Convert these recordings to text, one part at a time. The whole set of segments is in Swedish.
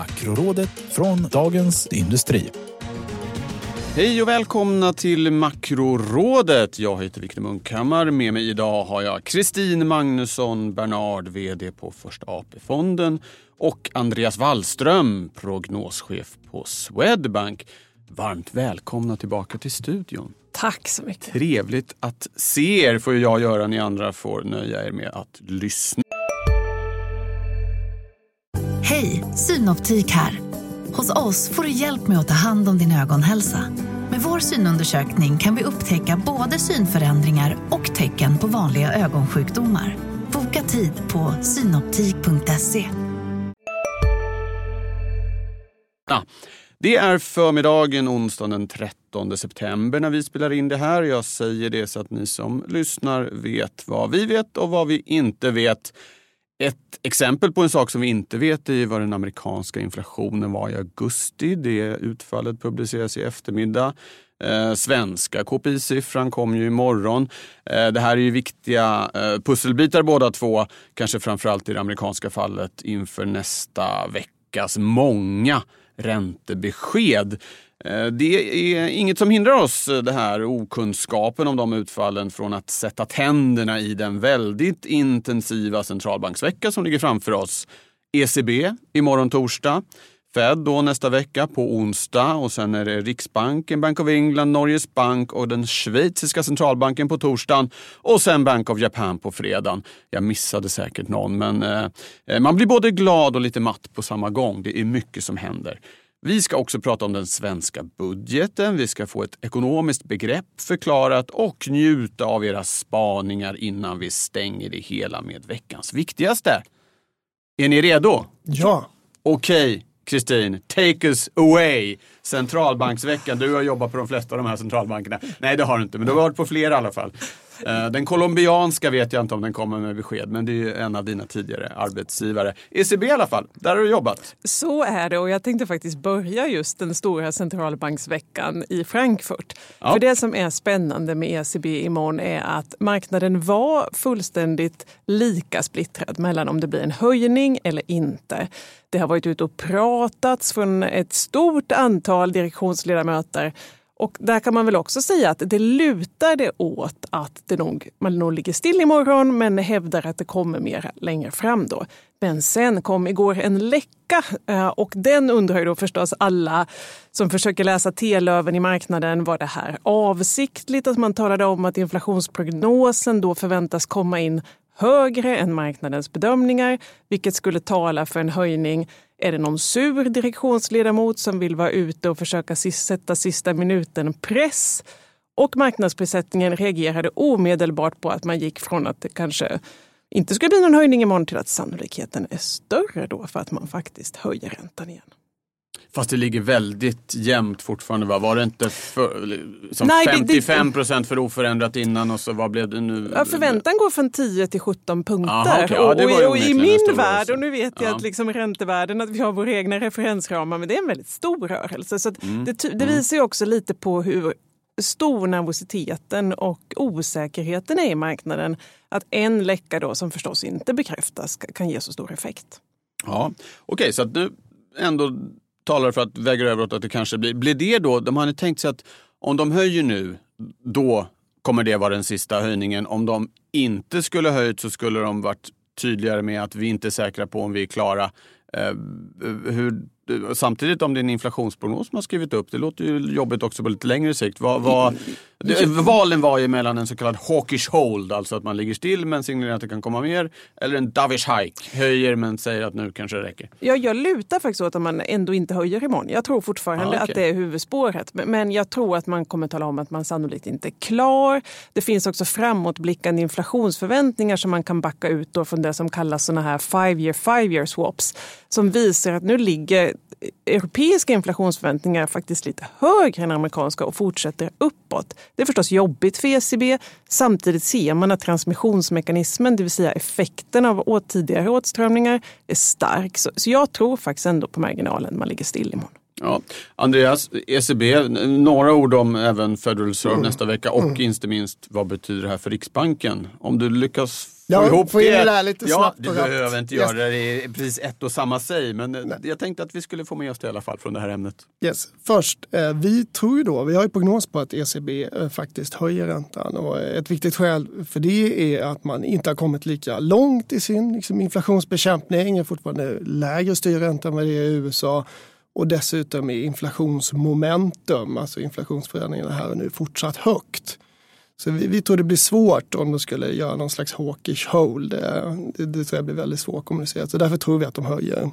Makrorådet från Dagens Industri. Hej och välkomna till Makrorådet. Jag heter Viktor Munkhammar. Med mig idag har jag Kristin Magnusson Bernard, VD på Första AP-fonden och Andreas Wallström, prognoschef på Swedbank. Varmt välkomna tillbaka till studion. Tack så mycket. Trevligt att se er får jag göra. Ni andra får nöja er med att lyssna. Hej, Synoptik här. Hos oss får du hjälp med att ta hand om din ögonhälsa. Med vår synundersökning kan vi upptäcka både synförändringar och tecken på vanliga ögonsjukdomar. Boka tid på synoptik.se. Det är förmiddagen onsdagen den 13 september när vi spelar in det här. Jag säger det så att ni som lyssnar vet vad vi vet och vad vi inte vet. Ett exempel på en sak som vi inte vet är vad den amerikanska inflationen var i augusti. Det utfallet publiceras i eftermiddag. Eh, svenska KPI-siffran kom ju imorgon. Eh, det här är ju viktiga eh, pusselbitar båda två. Kanske framförallt i det amerikanska fallet inför nästa veckas många räntebesked. Eh, det är inget som hindrar oss, eh, det här okunskapen om de utfallen, från att sätta tänderna i den väldigt intensiva centralbanksvecka som ligger framför oss. ECB imorgon torsdag. Fed då nästa vecka på onsdag och sen är det Riksbanken, Bank of England, Norges bank och den schweiziska centralbanken på torsdagen och sen Bank of Japan på fredagen. Jag missade säkert någon men eh, man blir både glad och lite matt på samma gång. Det är mycket som händer. Vi ska också prata om den svenska budgeten. Vi ska få ett ekonomiskt begrepp förklarat och njuta av era spaningar innan vi stänger det hela med veckans viktigaste. Är ni redo? Ja. Okej, Kristin, take us away. Centralbanksveckan. Du har jobbat på de flesta av de här centralbankerna. Nej, det har du inte, men du har varit på flera i alla fall. Eh, Den colombianska vet jag inte om den kommer med besked, men det är ju en av dina tidigare arbetsgivare. ECB i alla fall, där har du jobbat. Så är det och jag tänkte faktiskt börja just den stora centralbanksveckan i Frankfurt. Ja. För det som är spännande med ECB imorgon är att marknaden var fullständigt lika splittrad mellan om det blir en höjning eller inte. Det har varit ute och pratats från ett stort antal direktionsledamöter och där kan man väl också säga att det lutar det åt att det nog, man nog ligger still imorgon men hävdar att det kommer mer längre fram då. Men sen kom igår en läcka eh, och den undrar ju då förstås alla som försöker läsa telöven i marknaden. Var det här avsiktligt att man talade om att inflationsprognosen då förväntas komma in högre än marknadens bedömningar, vilket skulle tala för en höjning. Är det någon sur direktionsledamot som vill vara ute och försöka sätta sista minuten press? Och marknadsprissättningen reagerade omedelbart på att man gick från att det kanske inte skulle bli någon höjning imorgon till att sannolikheten är större då för att man faktiskt höjer räntan igen. Fast det ligger väldigt jämnt fortfarande va? Var det inte för, som Nej, det- det- 55 procent för oförändrat innan och så vad blev det nu? Ja, förväntan går från 10 till 17 punkter. Aha, okej. Ja, och, och, och i min värld, och nu vet jag Ja. att liksom räntevärlden, att vi har våra egna referensramar, men det är en väldigt stor rörelse. Så Mm. det, det visar ju också lite på hur stor nervositeten och osäkerheten är i marknaden. Att en läcka då, som förstås inte bekräftas, ka- kan ge så stor effekt. Ja, okej så att nu ändå talar för att väger över åt att det kanske blir, blir det då, de hade tänkt sig att om de höjer nu, då kommer det vara den sista höjningen. Om de inte skulle höjt så skulle de varit tydligare med att vi inte är säkra på om vi är klara. Eh, eh hur, samtidigt om det är en inflationsprognos man har skrivit upp, det låter ju jobbigt också på lite längre sikt. Vad, vad, det, valen var ju mellan en så kallad hawkish hold, alltså att man ligger still men signalerar att det kan komma mer, eller en dovish hike, höjer men säger att nu kanske det räcker. Ja, jag lutar faktiskt åt att man ändå inte höjer imorgon. Jag tror fortfarande Ja, okej. att det är huvudspåret. Men- jag tror att man kommer tala om att man sannolikt inte är klar. Det finns också framåtblickande inflationsförväntningar som man kan backa ut då från det som kallas såna här five year, five year swaps. Som visar att nu ligger europeiska inflationsförväntningar faktiskt lite högre än amerikanska och fortsätter uppåt. Det är förstås jobbigt för ECB. Samtidigt ser man att transmissionsmekanismen, det vill säga effekten av tidigare åtstramningar, är stark. Så, så jag tror faktiskt ändå på marginalen man ligger still imorgon. Ja. Andreas, ECB, några ord om även Federal Reserve nästa vecka och inte minst vad betyder det här för Riksbanken? Om du lyckas Ja, ihop få in det där lite ja, snabbt Du behöver inte Yes. göra det i precis ett och samma sig, men eh, jag tänkte att vi skulle få med oss det i alla fall från det här ämnet. Yes. Först, eh, vi tror ju då, vi har ju prognos på att ECB eh, faktiskt höjer räntan och ett viktigt skäl för det är att man inte har kommit lika långt i sin liksom, inflationsbekämpning, är fortfarande lägre styrränta än vad det är i USA och dessutom är inflationsmomentum, alltså inflationsförändringarna här och nu, fortsatt högt. Så vi, vi tror det blir svårt om de skulle göra någon slags hawkish hold. Det, det, det tror jag blir väldigt svårkommunicerat. Så därför tror vi att de höjer.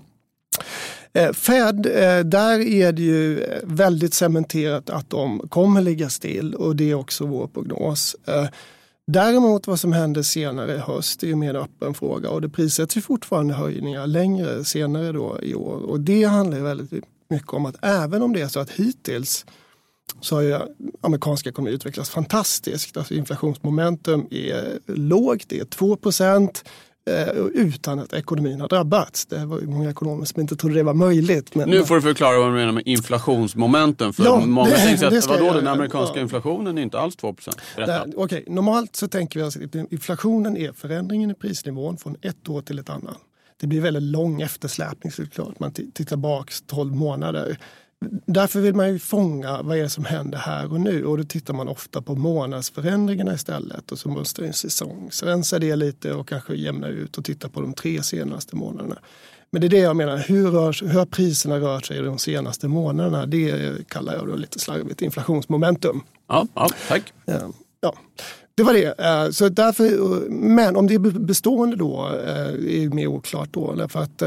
Eh, Fed, eh, där är det ju eh, väldigt cementerat att de kommer ligga still och det är också vår prognos. Eh, Däremot vad som händer senare i höst är ju mer en öppen fråga och det prissätts ju fortfarande höjningar längre senare då i år. Och det handlar ju väldigt mycket om att även om det är så att hittills så har ju amerikanska ekonomi utvecklats fantastiskt. Alltså inflationsmomentum är lågt, det är 2 eh, utan att ekonomin har drabbats. Det var ju många ekonomer som inte trodde det var möjligt. Men Nu får du förklara vad du menar med inflationsmomenten. För Ja, många det- tänker att vadå, den amerikanska Ja. inflationen är inte alls 2 Berätta. Där, okej, Normalt så tänker vi oss att inflationen är förändringen i prisnivån från ett år till ett annat. Det blir väldigt lång eftersläpning såklart. Man tittar bak 12 månader. Därför vill man ju fånga vad är det som händer här och nu och då tittar man ofta på månadsförändringarna istället och så måste en säsongsrensa det lite och kanske jämna ut och titta på de tre senaste månaderna. Men det är det jag menar, hur, rör, hur har priserna rört sig de senaste månaderna? Det kallar jag då lite slarvigt inflationsmomentum. Ja, ja, tack. Eh, Ja, det var det. Eh, så därför, eh, men om det är bestående då eh, är mer oklart då. För att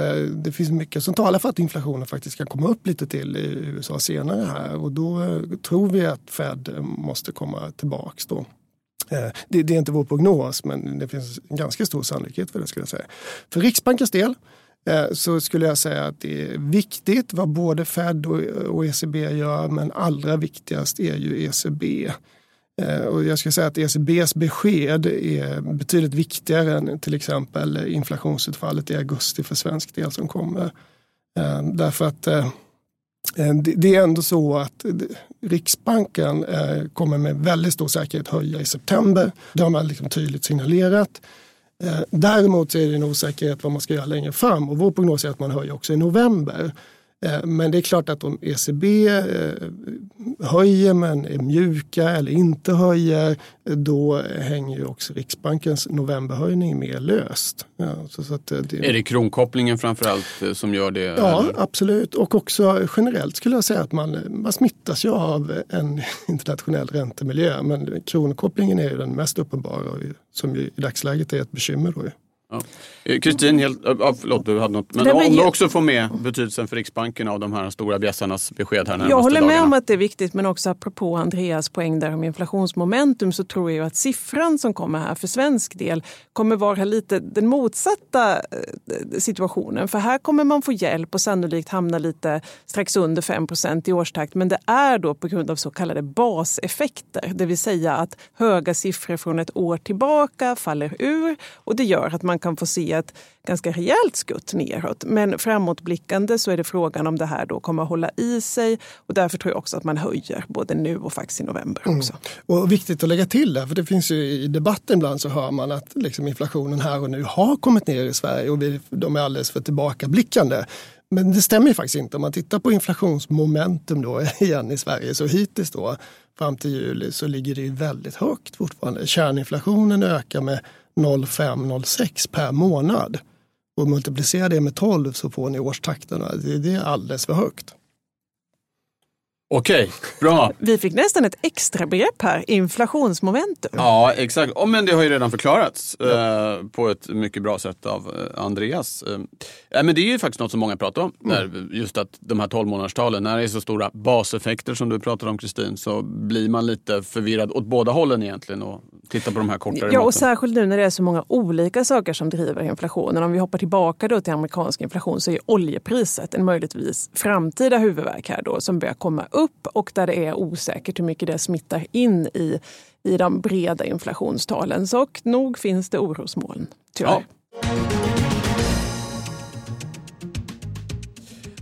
det finns mycket som talar för att inflationen faktiskt kan komma upp lite till i USA senare här. Och då tror vi att Fed måste komma tillbaks då. Det, det är inte vår prognos men det finns en ganska stor sannolikhet för det skulle jag säga. För Riksbankens del så skulle jag säga att det är viktigt vad både Fed och ECB gör men allra viktigast är ju ECB. Eh, och jag skulle säga att ECBs besked är betydligt viktigare än till exempel inflationsutfallet i augusti för svensk del som kommer. Eh, därför att eh, det är ändå så att Riksbanken kommer med väldigt stor säkerhet höja i september. Det har man liksom tydligt signalerat. Däremot så är det en osäkerhet vad man ska göra längre fram och vår prognos är att man höjer också i november. Eh, Men det är klart att om ECB eh, höjer men är mjuka eller inte höjer då hänger ju också Riksbankens novemberhöjning mer löst. Ja, så, så eh, det, Är det kronkopplingen framförallt som gör det? Ja, eller? absolut. Och också generellt skulle jag säga att man, man smittas ju av en internationell räntemiljö. Men kronkopplingen är ju den mest uppenbara som i dagsläget är ett bekymmer. Då. Ja. Eh, Kristin, ja, förlåt du hade något. Men Nej, men om du också får med betydelsen för Riksbanken av de här stora bjässarnas besked här Jag håller med dagarna. om att det är viktigt, men också apropå Andreas poäng där om inflationsmomentum så tror jag att siffran som kommer här för svensk del kommer vara lite den motsatta eh, situationen. För här kommer man få hjälp och sannolikt hamna lite strax under 5% i årstakt. Men det är då på grund av så kallade baseffekter, det vill säga att höga siffror från ett år tillbaka faller ur och det gör att man kan få se ett ganska rejält skutt neråt. Men framåtblickande så är det frågan om det här då kommer att hålla i sig och därför tror jag också att man höjer både nu och faktiskt i november också. Och viktigt att lägga till där, för det finns ju i debatten ibland så hör man att liksom inflationen här och nu har kommit ner i Sverige och vi, de är alldeles för tillbakablickande. Men det stämmer ju faktiskt inte. Om man tittar på inflationsmomentum då igen i Sverige så hittills då fram till juli så ligger det ju väldigt högt fortfarande. Kärninflationen ökar med 0,5-0,6 per månad. Och multiplicera det med 12 så får ni årstakterna. Det, det är alldeles för högt. Okej, bra. Vi fick nästan ett extra begrepp här, inflationsmomentum. Ja, exakt. Oh, men det har ju redan förklarats eh, på ett mycket bra sätt av eh, Andreas. Eh, ja, men det är ju faktiskt något som många pratar om. Där, just att de här 12 månaderstalen, när det är så stora baseffekter som du pratar om Kristin, så blir man lite förvirrad åt båda hållen egentligen och tittar på de här kortare Ja, och måtten. särskilt nu när det är så många olika saker som driver inflationen. Om vi hoppar tillbaka då till amerikansk inflation så är oljepriset en möjligtvis framtida huvudverk här då som börjar komma upp och där det är osäkert hur mycket det smittar in i, i de breda inflationstalen. Så och nog finns det orosmoln, tyvärr. Ja.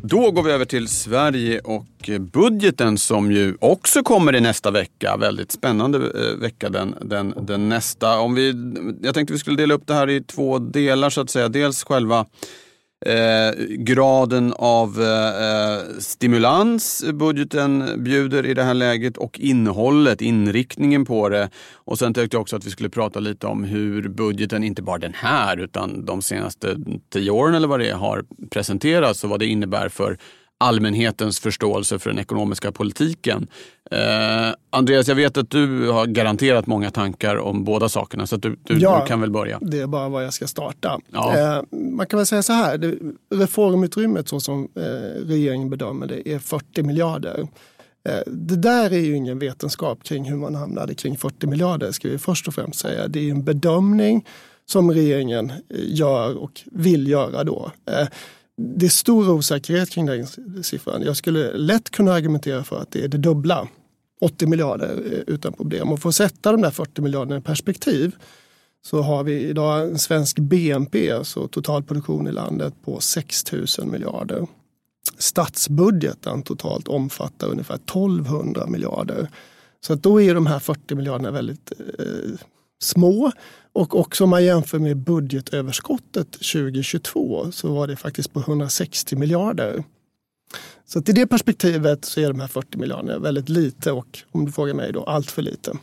Då går vi över till Sverige och budgeten som ju också kommer i nästa vecka. Väldigt spännande eh, vecka den, den, den nästa. Om vi, jag tänkte vi skulle dela upp det här i två delar så att säga. Dels själva Eh, graden av eh, eh, stimulans budgeten bjuder i det här läget och innehållet, inriktningen på det. Och sen tyckte jag också att vi skulle prata lite om hur budgeten, inte bara den här, utan de senaste tio åren eller vad det är, har presenterats och vad det innebär för allmänhetens förståelse för den ekonomiska politiken. Eh, Andreas, jag vet att du har garanterat många tankar om båda sakerna, så du, du, ja, du kan väl börja. Det är bara var jag ska starta. Ja. Eh, man kan väl säga så här, det, reformutrymmet så som eh, regeringen bedömer det är 40 miljarder. Eh, det där är ju ingen vetenskap kring hur man hamnade kring 40 miljarder, ska vi först och främst säga. Det är en bedömning som regeringen eh, gör och vill göra då. Det är stor osäkerhet kring den siffran. Jag skulle lätt kunna argumentera för att det är det dubbla. 80 miljarder eh, utan problem. Och för att sätta de där 40 miljarderna i perspektiv så har vi idag en svensk BNP, alltså totalproduktion i landet, på 6 000 miljarder. Statsbudgeten totalt omfattar ungefär 1200 miljarder. Så att då är de här 40 miljarderna väldigt eh, små. Och också om man jämför med budgetöverskottet 2022 så var det faktiskt på 160 miljarder. Så i det perspektivet så är de här 40 miljarderna väldigt lite och om du frågar mig då allt för lite.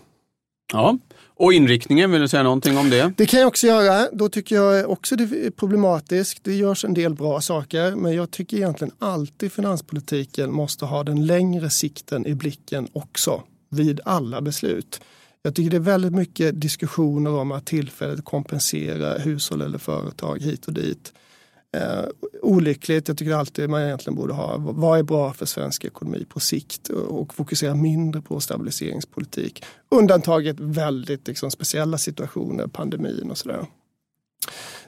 Ja, och inriktningen, vill du säga någonting om det? Det kan jag också göra. Då tycker jag också det är problematiskt. Det görs en del bra saker, men jag tycker egentligen alltid finanspolitiken måste ha den längre sikten i blicken också vid alla beslut. Jag tycker det är väldigt mycket diskussioner om att tillfälligt kompensera hushåll eller företag hit och dit. Eh, olyckligt. Jag tycker alltid man egentligen borde ha vad är bra för svensk ekonomi på sikt och fokusera mindre på stabiliseringspolitik. Undantaget väldigt liksom, speciella situationer, pandemin och sådär.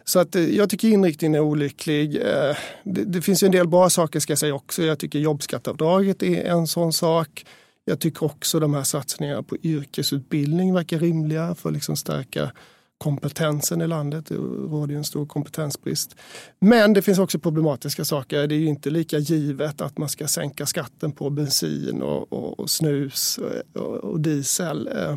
Så att, eh, jag tycker inriktningen är olycklig. Eh, det, det finns en del bra saker ska jag säga också. Jag tycker jobbskatteavdraget är en sån sak. Jag tycker också de här satsningarna på yrkesutbildning verkar rimliga för att liksom stärka kompetensen i landet. Det råder ju en stor kompetensbrist. Men det finns också problematiska saker. Det är inte lika givet att man ska sänka skatten på bensin och, och, och snus och, och diesel. Eh,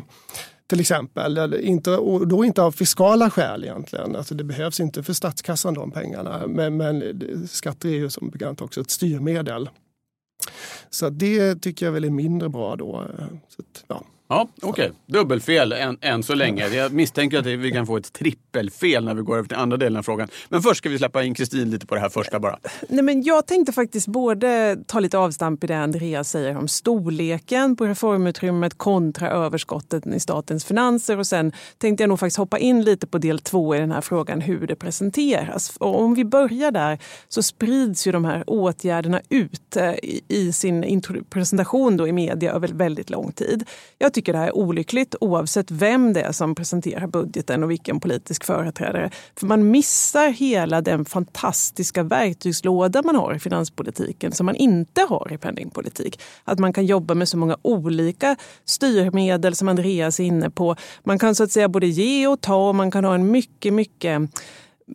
till exempel. Inte, och då inte av fiskala skäl egentligen. Alltså det behövs inte för statskassan de pengarna. Men, men skatter är ju som bekant också ett styrmedel. Så det tycker jag väl är mindre bra då. Så att, ja. Ja, Okej, okay. dubbelfel än, än så länge. Jag misstänker att vi kan få ett trippelfel när vi går över till andra delen av frågan. Men först ska vi släppa in Kristin lite på det här första bara. Nej, men jag tänkte faktiskt både ta lite avstamp i det Andreas säger om storleken på reformutrymmet kontra överskottet i statens finanser och sen tänkte jag nog faktiskt hoppa in lite på del två i den här frågan hur det presenteras. Och om vi börjar där så sprids ju de här åtgärderna ut eh, i, i sin presentation då i media över väldigt lång tid. Jag tycker det här är olyckligt oavsett vem det är som presenterar budgeten och vilken politisk företrädare. För man missar hela den fantastiska verktygslåda man har i finanspolitiken som man inte har i penningpolitik. Att man kan jobba med så många olika styrmedel som Andreas är inne på. Man kan så att säga både ge och ta och man kan ha en mycket, mycket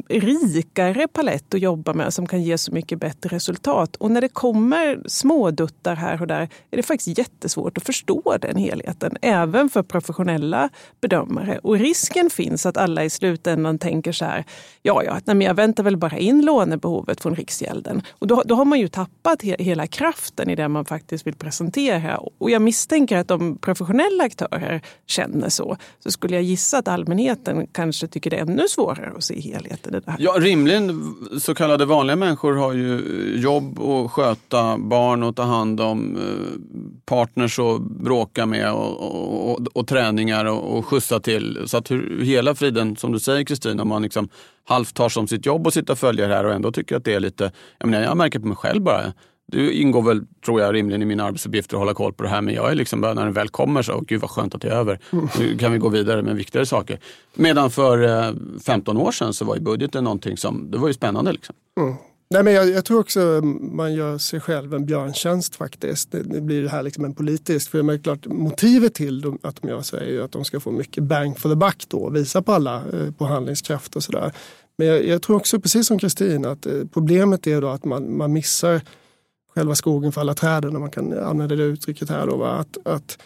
rikare palett att jobba med som kan ge så mycket bättre resultat. Och när det kommer småduttar här och där är det faktiskt jättesvårt att förstå den helheten, även för professionella bedömare. Och risken finns att alla i slutändan tänker så här, ja, ja, nej, men jag väntar väl bara in lånebehovet från Riksgälden. Och då, då har man ju tappat he hela kraften i det man faktiskt vill presentera. Och jag misstänker att om professionella aktörer känner så, så skulle jag gissa att allmänheten kanske tycker det är ännu svårare att se helheten inte det där. Ja, rimligen så kallade vanliga människor har ju eh, jobb att sköta, barn att ta hand om, eh, partners att bråka med och, och, och, och träningar och, och skjutsa till. Så att hur, hela friden, som du säger Kristina, man liksom halvt tar som sitt jobb att sitta och följa det här och ändå tycker att det är lite, jag menar jag märker på mig själv bara, du ingår väl, tror jag, rimligen i mina arbetsuppgifter att hålla koll på det här. Men jag är liksom bara, när den väl kommer så, gud vad skönt att det är över. Nu kan vi gå vidare med viktigare saker. Medan för eh, 15 år sedan så var ju budgeten någonting som, det var ju spännande. Liksom. Mm. Nej, men jag, jag, tror också mm, man gör sig själv en björntjänst faktiskt. Det, det blir det här liksom en politisk, för det är klart, motivet till dem, att de gör så är ju att de ska få mycket bang for the buck då, visa på alla, eh, på handlingskraft och sådär. Men jag, jag, tror också, precis som Kristin, att eh, problemet är då att man, man missar själva skogen för alla träden, om man kan använda det uttrycket här. Då, att, att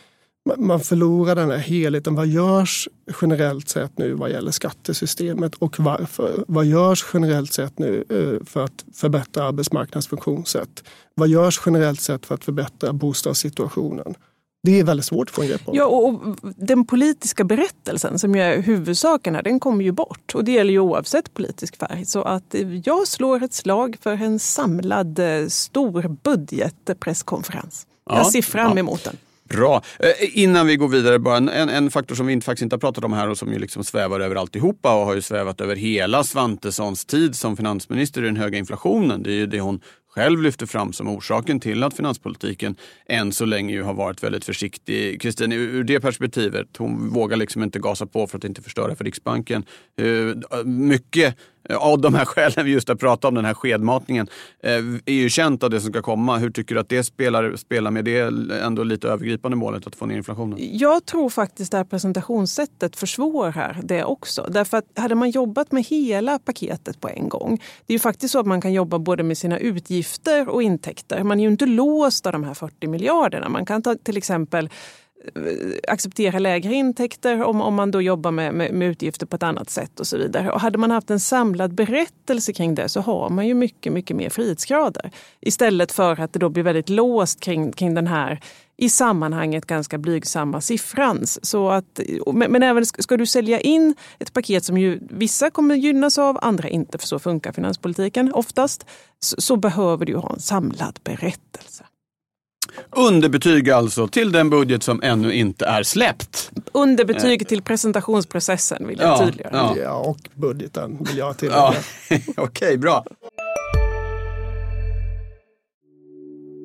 man förlorar den här helheten. Vad görs generellt sett nu vad gäller skattesystemet och varför? Vad görs generellt sett nu eh, för att förbättra arbetsmarknadsfunktionssätt? Vad görs generellt sett för att förbättra bostadssituationen? Det är väldigt svårt att få en grepp om. Ja, och den politiska berättelsen som ju är huvudsaken här, den kommer ju bort. Och det gäller ju oavsett politisk färg. Så att jag slår ett slag för en samlad eh, stor budgetpresskonferens. Ja, jag ser fram emot ja. den. Bra. Eh, innan vi går vidare, bara en, en, faktor som vi faktiskt inte har pratat om här och som ju liksom svävar över alltihopa och har ju svävat över hela Svantessons tid som finansminister i den höga inflationen. Det är ju det hon själv lyfter fram som orsaken till att finanspolitiken än så länge ju har varit väldigt försiktig. Kristin, ur det perspektivet, hon vågar liksom inte gasa på för att inte förstöra för Riksbanken. Eh, eh, mycket av de här skälen vi just har pratat om, den här skedmatningen, eh, är ju känt av det som ska komma. Hur tycker du att det spelar, spelar med det ändå lite övergripande målet att få ner inflationen? Jag tror faktiskt att presentationssättet försvårar det också. Därför att hade man jobbat med hela paketet på en gång, det är ju faktiskt så att man kan jobba både med sina utgifter och intäkter. Man är ju inte låst av de här 40 miljarderna. Man kan ta till exempel Eh, acceptera lägre intäkter om, om man då jobbar med, med, med, utgifter på ett annat sätt och så vidare. Och hade man haft en samlad berättelse kring det så har man ju mycket, mycket mer frihetsgrader. Istället för att det då blir väldigt låst kring, kring den här i sammanhanget ganska blygsamma siffran. Så att, men, men även ska du sälja in ett paket som ju vissa kommer gynnas av, andra inte, för så funkar finanspolitiken oftast, så, så behöver du ha en samlad berättelse. Underbetyg alltså till den budget som ännu inte är släppt. Underbetyg till presentationsprocessen vill jag ja, tydliggöra. Ja. ja, och budgeten vill jag tillägga. Ja. Okej, bra.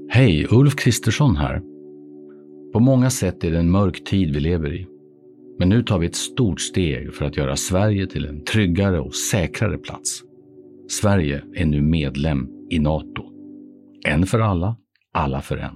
Hej, Ulf Kristersson här. På många sätt är det en mörk tid vi lever i. Men nu tar vi ett stort steg för att göra Sverige till en tryggare och säkrare plats. Sverige är nu medlem i Nato. En för alla, alla för en.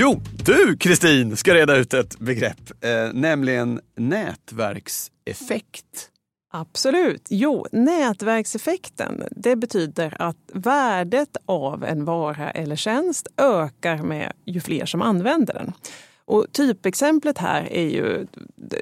Jo, du Kristin ska reda ut ett begrepp, eh, nämligen nätverkseffekt. Absolut. Jo, nätverkseffekten det betyder att värdet av en vara eller tjänst ökar med ju fler som använder den. Och typexemplet här är ju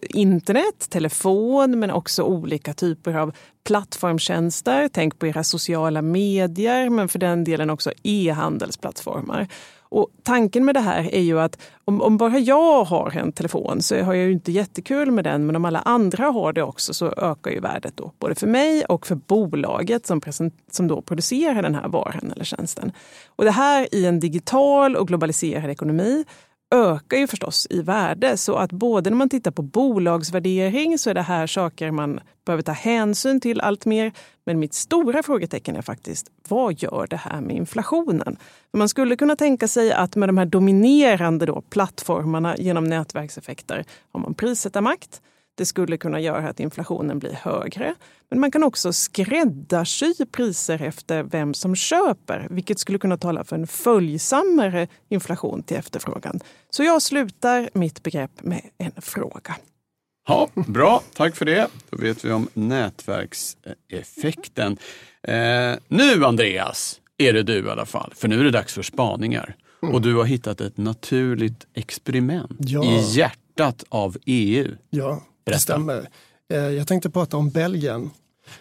internet, telefon men också olika typer av plattformtjänster. Tänk på era sociala medier men för den delen också e-handelsplattformar. Och tanken med det här är ju att om, om, bara jag har en telefon så har jag ju inte jättekul med den, men om alla andra har det också så ökar ju värdet då, både för mig och för bolaget som, present, som då producerar den här varan eller tjänsten. Och det här i en digital och globaliserad ekonomi ökar ju förstås i värde. Så att både när man tittar på bolagsvärdering så är det här saker man behöver ta hänsyn till allt mer. Men mitt stora frågetecken är faktiskt, vad gör det här med inflationen? Man skulle kunna tänka sig att med de här dominerande då, plattformarna genom nätverkseffekter har man prissättarmakt. Det skulle kunna göra att inflationen blir högre. Men man kan också skräddarsy priser efter vem som köper, vilket skulle kunna tala för en följsammare inflation till efterfrågan. Så jag slutar mitt begrepp med en fråga. Ja, bra, tack för det. Då vet vi om nätverkseffekten. Eh, nu Andreas, är det du i alla fall, för nu är det dags för spaningar. Mm. Och du har hittat ett naturligt experiment ja. i hjärtat av EU. Ja, Berätta. Det stämmer. Eh, jag tänkte prata om Belgien.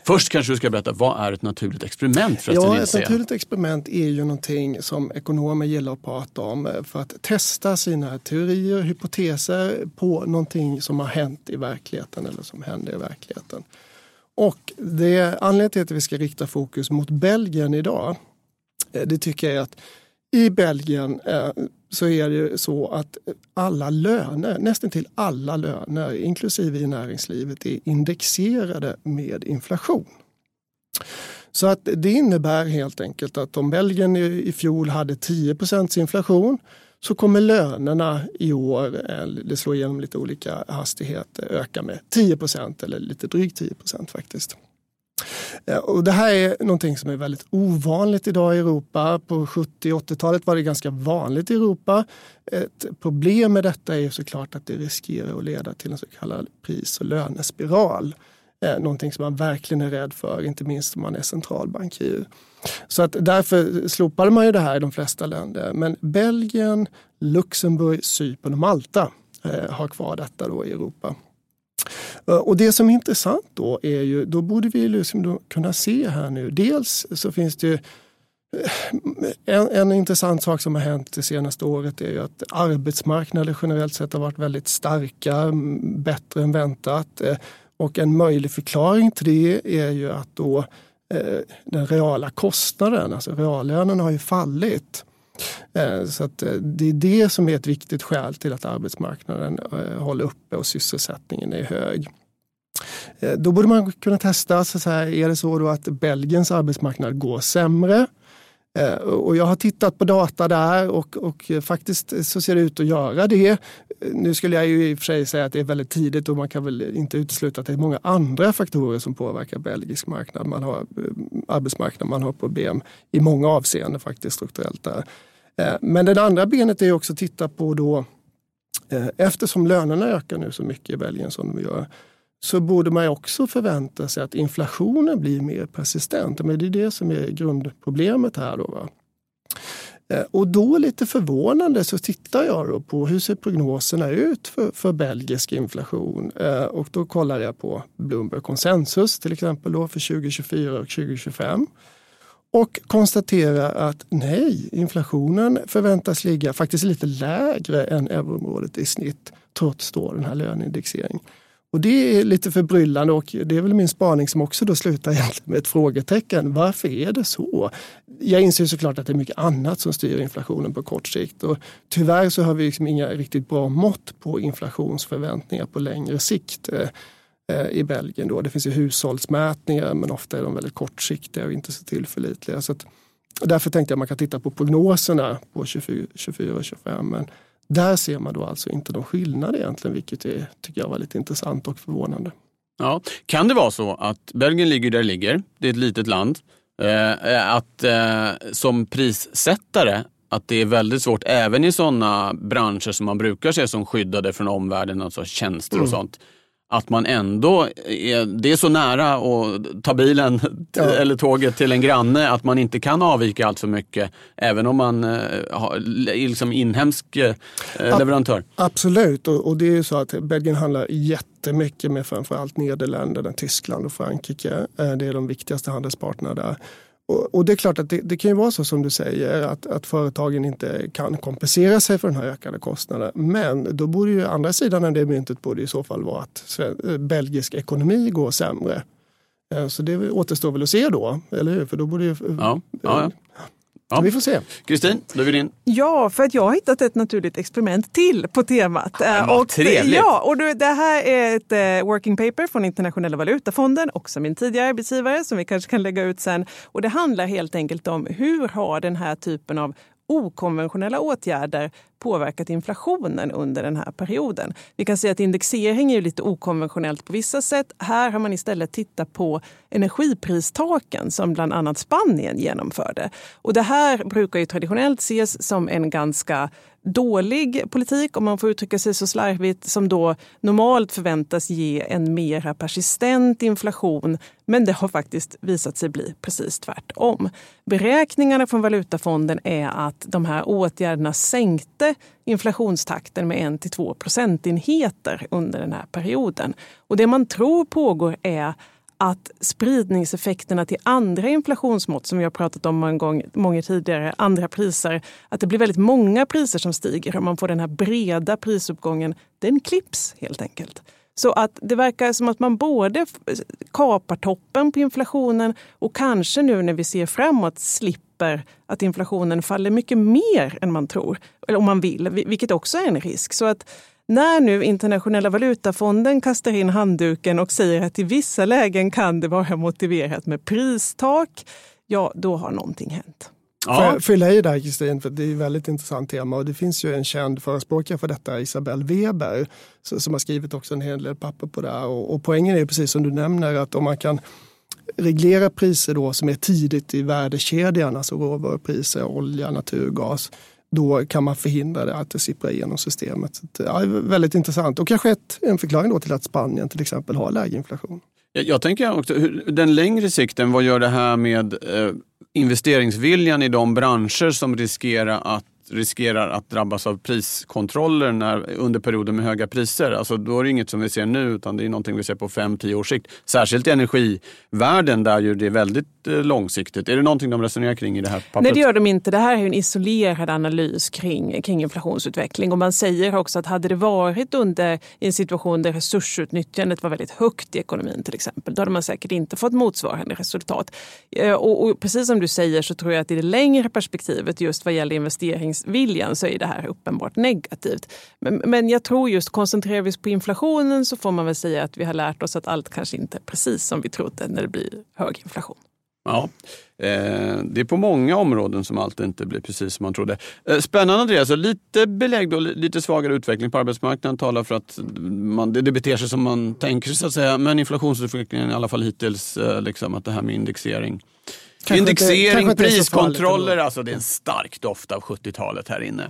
Först kanske du ska berätta, vad är ett naturligt experiment? Ja, ett naturligt experiment är ju någonting som ekonomer gillar att prata om för att testa sina teorier, hypoteser på någonting som har hänt i verkligheten eller som händer i verkligheten. Och det anledningen till att vi ska rikta fokus mot Belgien idag, eh, det tycker jag är att i Belgien eh, så är det så att alla löner, nästan till alla löner, inklusive i näringslivet, är indexerade med inflation. Så att det innebär helt enkelt att om Belgien i fjol hade 10% inflation så kommer lönerna i år, eh, det slår igenom lite olika hastigheter, öka med 10 procent eller lite drygt 10 procent faktiskt. Och det här är någonting som är väldigt ovanligt idag i Europa. På 70 80-talet var det ganska vanligt i Europa. Ett problem med detta är såklart att det riskerar att leda till en så kallad pris och lönespiral. Eh, någonting som man verkligen är rädd för, inte minst om man är centralbankir. Så att därför slopade man ju det här i de flesta länder. Men Belgien, Luxemburg, Cypern och Malta eh, har kvar detta då i Europa. Eh, och det som är intressant då är ju, då borde vi liksom kunna se här nu. Dels så finns det eh, en, en, intressant sak som har hänt det senaste året är ju att arbetsmarknaden generellt sett har varit väldigt starka, bättre än väntat. Eh, och en möjlig förklaring till det är ju att då den reala kostnaden, alltså reallönen har ju fallit. Eh, så att eh, det är det som är ett viktigt skäl till att arbetsmarknaden eh, håller uppe och sysselsättningen är hög. Då borde man kunna testa, så här, är det så att Belgiens arbetsmarknad går sämre? Eh, och jag har tittat på data där och, och, faktiskt så ser det ut att göra det. Nu skulle jag ju i och för sig säga att det är väldigt tidigt och man kan väl inte utesluta att det är många andra faktorer som påverkar belgisk marknad. Man har eh, arbetsmarknad, man har problem i många avseenden faktiskt strukturellt där. Eh, men det andra benet är också att titta på då eftersom lönerna ökar nu så mycket i Belgien som de gör så borde man också förvänta sig att inflationen blir mer persistent. Men det är det som är grundproblemet här. Då, va? Eh, och då lite förvånande så tittar jag då på hur ser prognoserna ut för, för belgisk inflation. Eh, och då kollar jag på Bloomberg konsensus till exempel då för 2024 och 2025. Och konstaterar att nej, inflationen förväntas ligga faktiskt lite lägre än euroområdet i snitt trots då den här löneindexeringen. Och det är lite förbryllande och det är väl min spaning som också då slutar egentligen med ett frågetecken. Varför är det så? Jag inser såklart att det är mycket annat som styr inflationen på kort sikt och tyvärr så har vi liksom inga riktigt bra mått på inflationsförväntningar på längre sikt eh, eh, i Belgien. Då. Det finns ju hushållsmätningar men ofta är de väldigt kortsiktiga och inte så tillförlitliga. Så att, därför tänkte jag att man kan titta på prognoserna på 24 och 25. Men där ser man då alltså inte någon skillnad egentligen, vilket är, tycker jag var lite intressant och förvånande. Ja. Kan det vara så att Belgien ligger där det ligger, det är ett litet land, eh, att eh, som prissättare att det är väldigt svårt, även i sådana branscher som man brukar se som skyddade från omvärlden, alltså tjänster och mm. sånt, att man ändå, är, det är så nära att ta bilen ja. eller tåget till en granne att man inte kan avvika allt för mycket även om man eh, har liksom inhemsk eh, leverantör. Absolut och, och, det är så att Belgien handlar jättemycket med framförallt Nederländerna, Tyskland och Frankrike. Eh, det är de viktigaste handelspartnerna där. Och, och, det är klart att det, det, kan ju vara så som du säger att, att företagen inte kan kompensera sig för den här ökade kostnaden. Men då borde ju andra sidan av det myntet borde i så fall vara att eh, belgisk ekonomi går sämre. Eh, så det återstår väl att se då, eller hur? För då borde ju, eh, ja, ja, ja. Ja. Vi får se. Kristin, då är vi din. Ja, för att jag har hittat ett naturligt experiment till på temat. Ja, och, trevligt. Ja, och det här är ett uh, working paper från Internationella valutafonden, också min tidigare arbetsgivare som vi kanske kan lägga ut sen. Och det handlar helt enkelt om hur har den här typen av okonventionella åtgärder påverkat inflationen under den här perioden. Vi kan säga att indexering är lite okonventionellt på vissa sätt. Här har man istället tittat på energipristaken som bland annat Spanien genomförde. Och det här brukar ju traditionellt ses som en ganska dålig politik, om man får uttrycka sig så slarvigt, som då normalt förväntas ge en mera persistent inflation. Men det har faktiskt visat sig bli precis tvärtom. Beräkningarna från Valutafonden är att de här åtgärderna sänkte inflationstakten med 1 till 2 procentenheter under den här perioden. Och det man tror pågår är att spridningseffekterna till andra inflationsmått som vi har pratat om många gång, många tidigare, andra priser, att det blir väldigt många priser som stiger och man får den här breda prisuppgången, den klipps helt enkelt. Så att det verkar som att man både kapar toppen på inflationen och kanske nu när vi ser framåt slipper att inflationen faller mycket mer än man tror, eller om man vill, vilket också är en risk. Så att när nu Internationella valutafonden kastar in handduken och säger att i vissa lägen kan det vara motiverat med pristak, ja, då har någonting hänt. Ja. Fylla i där Kristin, för det är ett väldigt intressant tema och det finns ju en känd förespråkare för detta, Isabelle Weber, som har skrivit också en hel del papper på det här. Och, och poängen är precis som du nämner att om man kan reglera priser då som är tidigt i värdekedjan, alltså råvarupriser, olja, naturgas, då kan man förhindra det, att det sipprar igenom systemet. Så, ja, väldigt intressant och kanske ett, en förklaring då till att Spanien till exempel har lägre inflation. Jag, jag tänker också, den längre sikten, vad gör det här med eh, investeringsviljan i de branscher som riskerar att riskerar att drabbas av priskontroller när, under perioder med höga priser. Alltså, då är det inget som vi ser nu utan det är någonting vi ser på 5-10 års sikt. Särskilt i energivärlden där ju det är väldigt eh, långsiktigt. Är det någonting de resonerar kring i det här pappret? Nej det gör de inte. Det här är en isolerad analys kring, kring inflationsutveckling. Och man säger också att hade det varit under en situation där resursutnyttjandet var väldigt högt i ekonomin till exempel, då hade man säkert inte fått motsvarande resultat. Eh, och, och precis som du säger så tror jag att i det längre perspektivet just vad gäller investerings investeringsviljan så är det här uppenbart negativt. Men, men jag tror just koncentrerar vi oss på inflationen så får man väl säga att vi har lärt oss att allt kanske inte är precis som vi trodde när det blir hög inflation. Ja, eh, det är på många områden som allt inte blir precis som man trodde. Eh, spännande Andreas, lite belägg och lite svagare utveckling på arbetsmarknaden talar för att man, det, beter sig som man tänker så att säga. Men inflationsutvecklingen i alla fall hittills, eh, liksom, att det här med indexering Kanske Indexering, inte, priskontroller, alltså det är en stark doft av 70-talet här inne.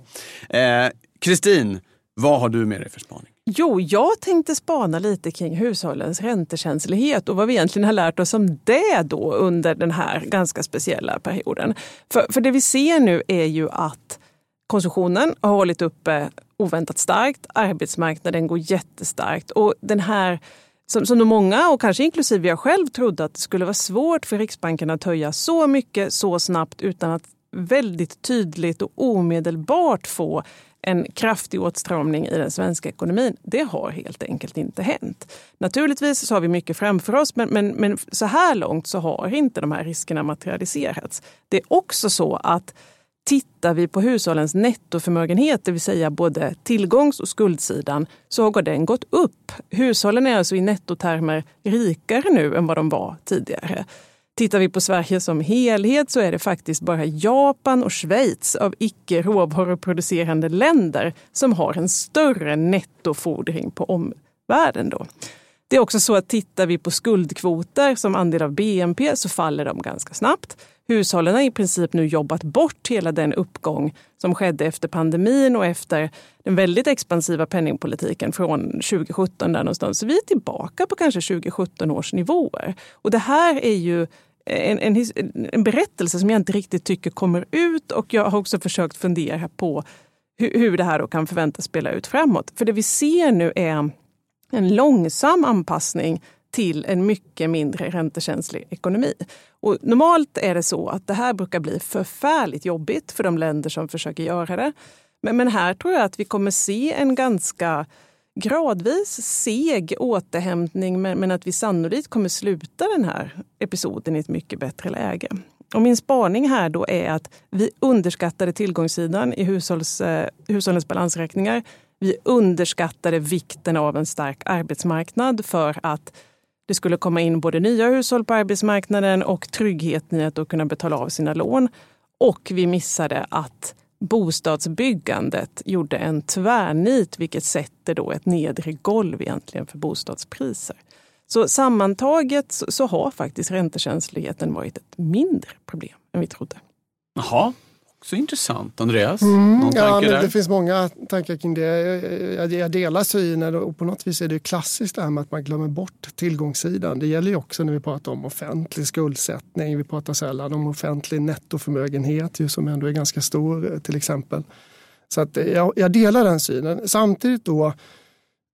Eh, Kristin, eh, vad har du med dig för spaning? Jo, jag tänkte spana lite kring hushållens räntekänslighet och vad vi egentligen har lärt oss om det då under den här ganska speciella perioden. För, för det vi ser nu är ju att konsumtionen har hållit uppe oväntat starkt, arbetsmarknaden går jättestarkt och den här som, som många, och kanske inklusive jag själv, trodde att det skulle vara svårt för Riksbanken att höja så mycket så snabbt utan att väldigt tydligt och omedelbart få en kraftig åtstramning i den svenska ekonomin. Det har helt enkelt inte hänt. Naturligtvis så har vi mycket framför oss men, men, men så här långt så har inte de här riskerna materialiserats. Det är också så att Tittar vi på hushållens nettoförmögenhet, det vill säga både tillgångs och skuldsidan, så har den gått upp. Hushållen är alltså i nettotermer rikare nu än vad de var tidigare. Tittar vi på Sverige som helhet så är det faktiskt bara Japan och Schweiz av icke råvaruproducerande länder som har en större nettofordring på omvärlden. Då. Det är också så att tittar vi på skuldkvoter som andel av BNP så faller de ganska snabbt. Hushållen har i princip nu jobbat bort hela den uppgång som skedde efter pandemin och efter den väldigt expansiva penningpolitiken från 2017. Där någonstans. Så vi är tillbaka på kanske 2017 års nivåer. Och det här är ju en, en, en berättelse som jag inte riktigt tycker kommer ut och jag har också försökt fundera på hur, hur det här då kan förväntas spela ut framåt. För det vi ser nu är en långsam anpassning till en mycket mindre räntekänslig ekonomi. Och normalt är det så att det här brukar bli förfärligt jobbigt för de länder som försöker göra det. Men, men här tror jag att vi kommer se en ganska gradvis seg återhämtning men, men att vi sannolikt kommer sluta den här episoden i ett mycket bättre läge. Och min spaning här då är att vi underskattade tillgångssidan i hushålls, eh, hushållens balansräkningar. Vi underskattade vikten av en stark arbetsmarknad för att det skulle komma in både nya hushåll på arbetsmarknaden och tryggheten i att kunna betala av sina lån. Och vi missade att bostadsbyggandet gjorde en tvärnit vilket sätter då ett nedre golv egentligen för bostadspriser. Så sammantaget så har faktiskt räntekänsligheten varit ett mindre problem än vi trodde. Jaha, också intressant. Andreas? Mm, ja, men det finns många tankar kring det. Jag, jag delar synen och på något vis är det klassiskt det här med att man glömmer bort tillgångssidan. Det gäller ju också när vi pratar om offentlig skuldsättning. Vi pratar sällan om offentlig nettoförmögenhet ju, som ändå är ganska stor till exempel. Så att jag, jag delar den synen. Samtidigt då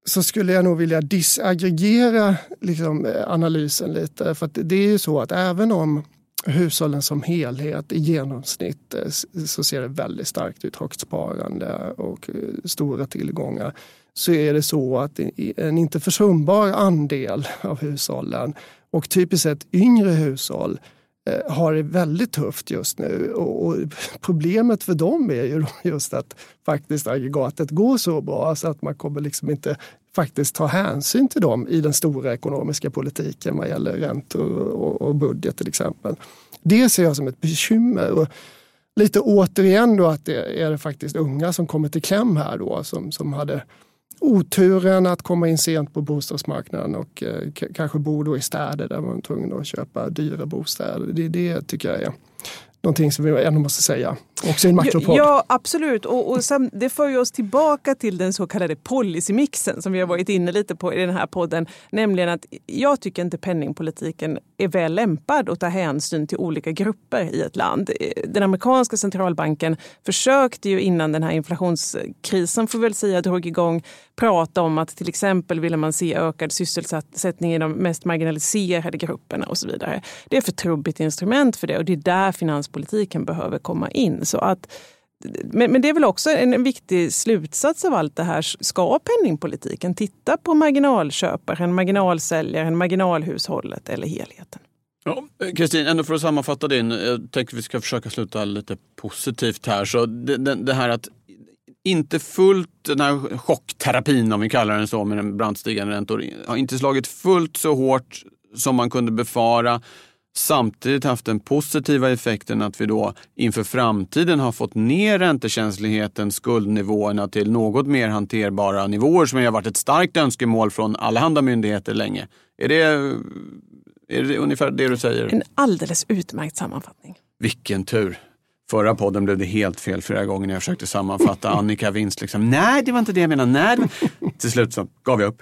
så skulle jag nog vilja disaggregera liksom, analysen lite. För det är ju så att även om hushållen som helhet i genomsnitt eh, så ser det väldigt starkt ut. Högt sparande och eh, stora tillgångar. Så är det så att en inte försumbar andel av hushållen och typiskt sett yngre hushåll eh, har det väldigt tufft just nu. Och problemet för dem är ju just att faktiskt aggregatet går så bra så att man kommer liksom inte faktiskt ta hänsyn till dem i den stora ekonomiska politiken vad gäller räntor och, och budget till exempel. Det ser jag som ett bekymmer. Och lite återigen då att det är det faktiskt unga som kommer till kläm här då som, som hade oturen att komma in sent på bostadsmarknaden och eh, kanske bo då i städer där man är tvungen att köpa dyra bostäder. Det, det tycker jag är någonting som vi ändå måste säga, också i en makropodd. Ja, absolut. Och, och sen, det för ju oss tillbaka till den så kallade policymixen som vi har varit inne lite på i den här podden. Nämligen att jag tycker inte penningpolitiken är väl lämpad att ta hänsyn till olika grupper i ett land. Den amerikanska centralbanken försökte ju innan den här inflationskrisen, får vi väl säga, drog igång, prata om att till exempel ville man se ökad sysselsättning i de mest marginaliserade grupperna och så vidare. Det är för trubbigt instrument för det och det är där finans näringspolitiken behöver komma in. Så att, men, men det är väl också en viktig slutsats av allt det här. Ska penningpolitiken titta på marginalköparen, marginalsäljaren, marginalhushållet eller helheten? Kristin, ja, ändå för att sammanfatta din, jag tänker vi ska försöka sluta lite positivt här. Så det, det, det här att inte fullt, den här chockterapin om vi kallar den så med den brant stigande räntor, har inte slagit fullt så hårt som man kunde befara samtidigt haft den positiva effekten att vi då inför framtiden har fått ner räntekänsligheten, skuldnivåerna till något mer hanterbara nivåer som har varit ett starkt önskemål från allehanda myndigheter länge. Är det, är det ungefär det du säger? En alldeles utmärkt sammanfattning. Vilken tur. Förra podden blev det helt fel flera gånger när jag försökte sammanfatta Annika Vinst. Liksom. Nej, det var inte det jag menade. Nej. Till slut så gav jag upp.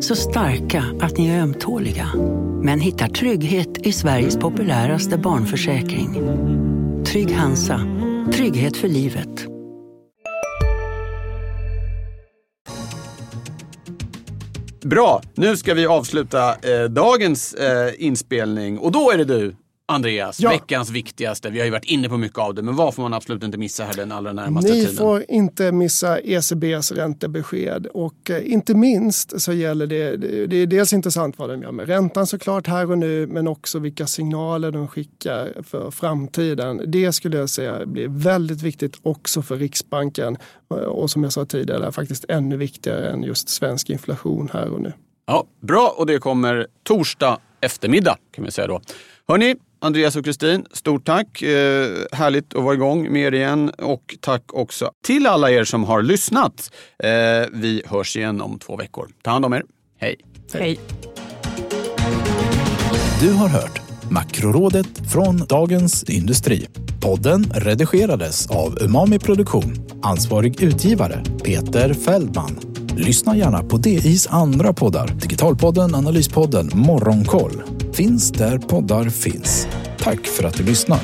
Så starka att ni är ömtåliga. Men hittar trygghet i Sveriges populäraste barnförsäkring. Trygg Hansa. Trygghet för livet. Bra, nu ska vi avsluta eh, dagens eh, inspelning och då är det du, Andreas, Ja. veckans viktigaste. Vi har ju varit inne på mycket av det, men vad får man absolut inte missa här den allra närmaste Ni tiden? får inte missa ECBs räntebesked och eh, inte minst så gäller det, det det är dels intressant vad de gör med räntan såklart här och nu men också vilka signaler de skickar för framtiden. Det skulle jag säga blir väldigt viktigt också för Riksbanken Eh, och som jag sa tidigare faktiskt ännu viktigare än just svensk inflation här och nu. Ja, bra, och det kommer torsdag eftermiddag kan vi säga då. Hörni, Andreas och Kristin, stort tack. Eh, härligt att vara igång med er igen. Och tack också till alla er som har lyssnat. Eh, vi hörs igen om två veckor. Ta hand om er. Hej! Hej. Du har hört Makrorådet från Dagens Industri. Podden redigerades av Umami Produktion. Ansvarig utgivare Peter Feldman. Lyssna gärna på DIs andra poddar. Digitalpodden, Analyspodden, Morgonkoll. Finns där poddar finns. Tack för att du lyssnar.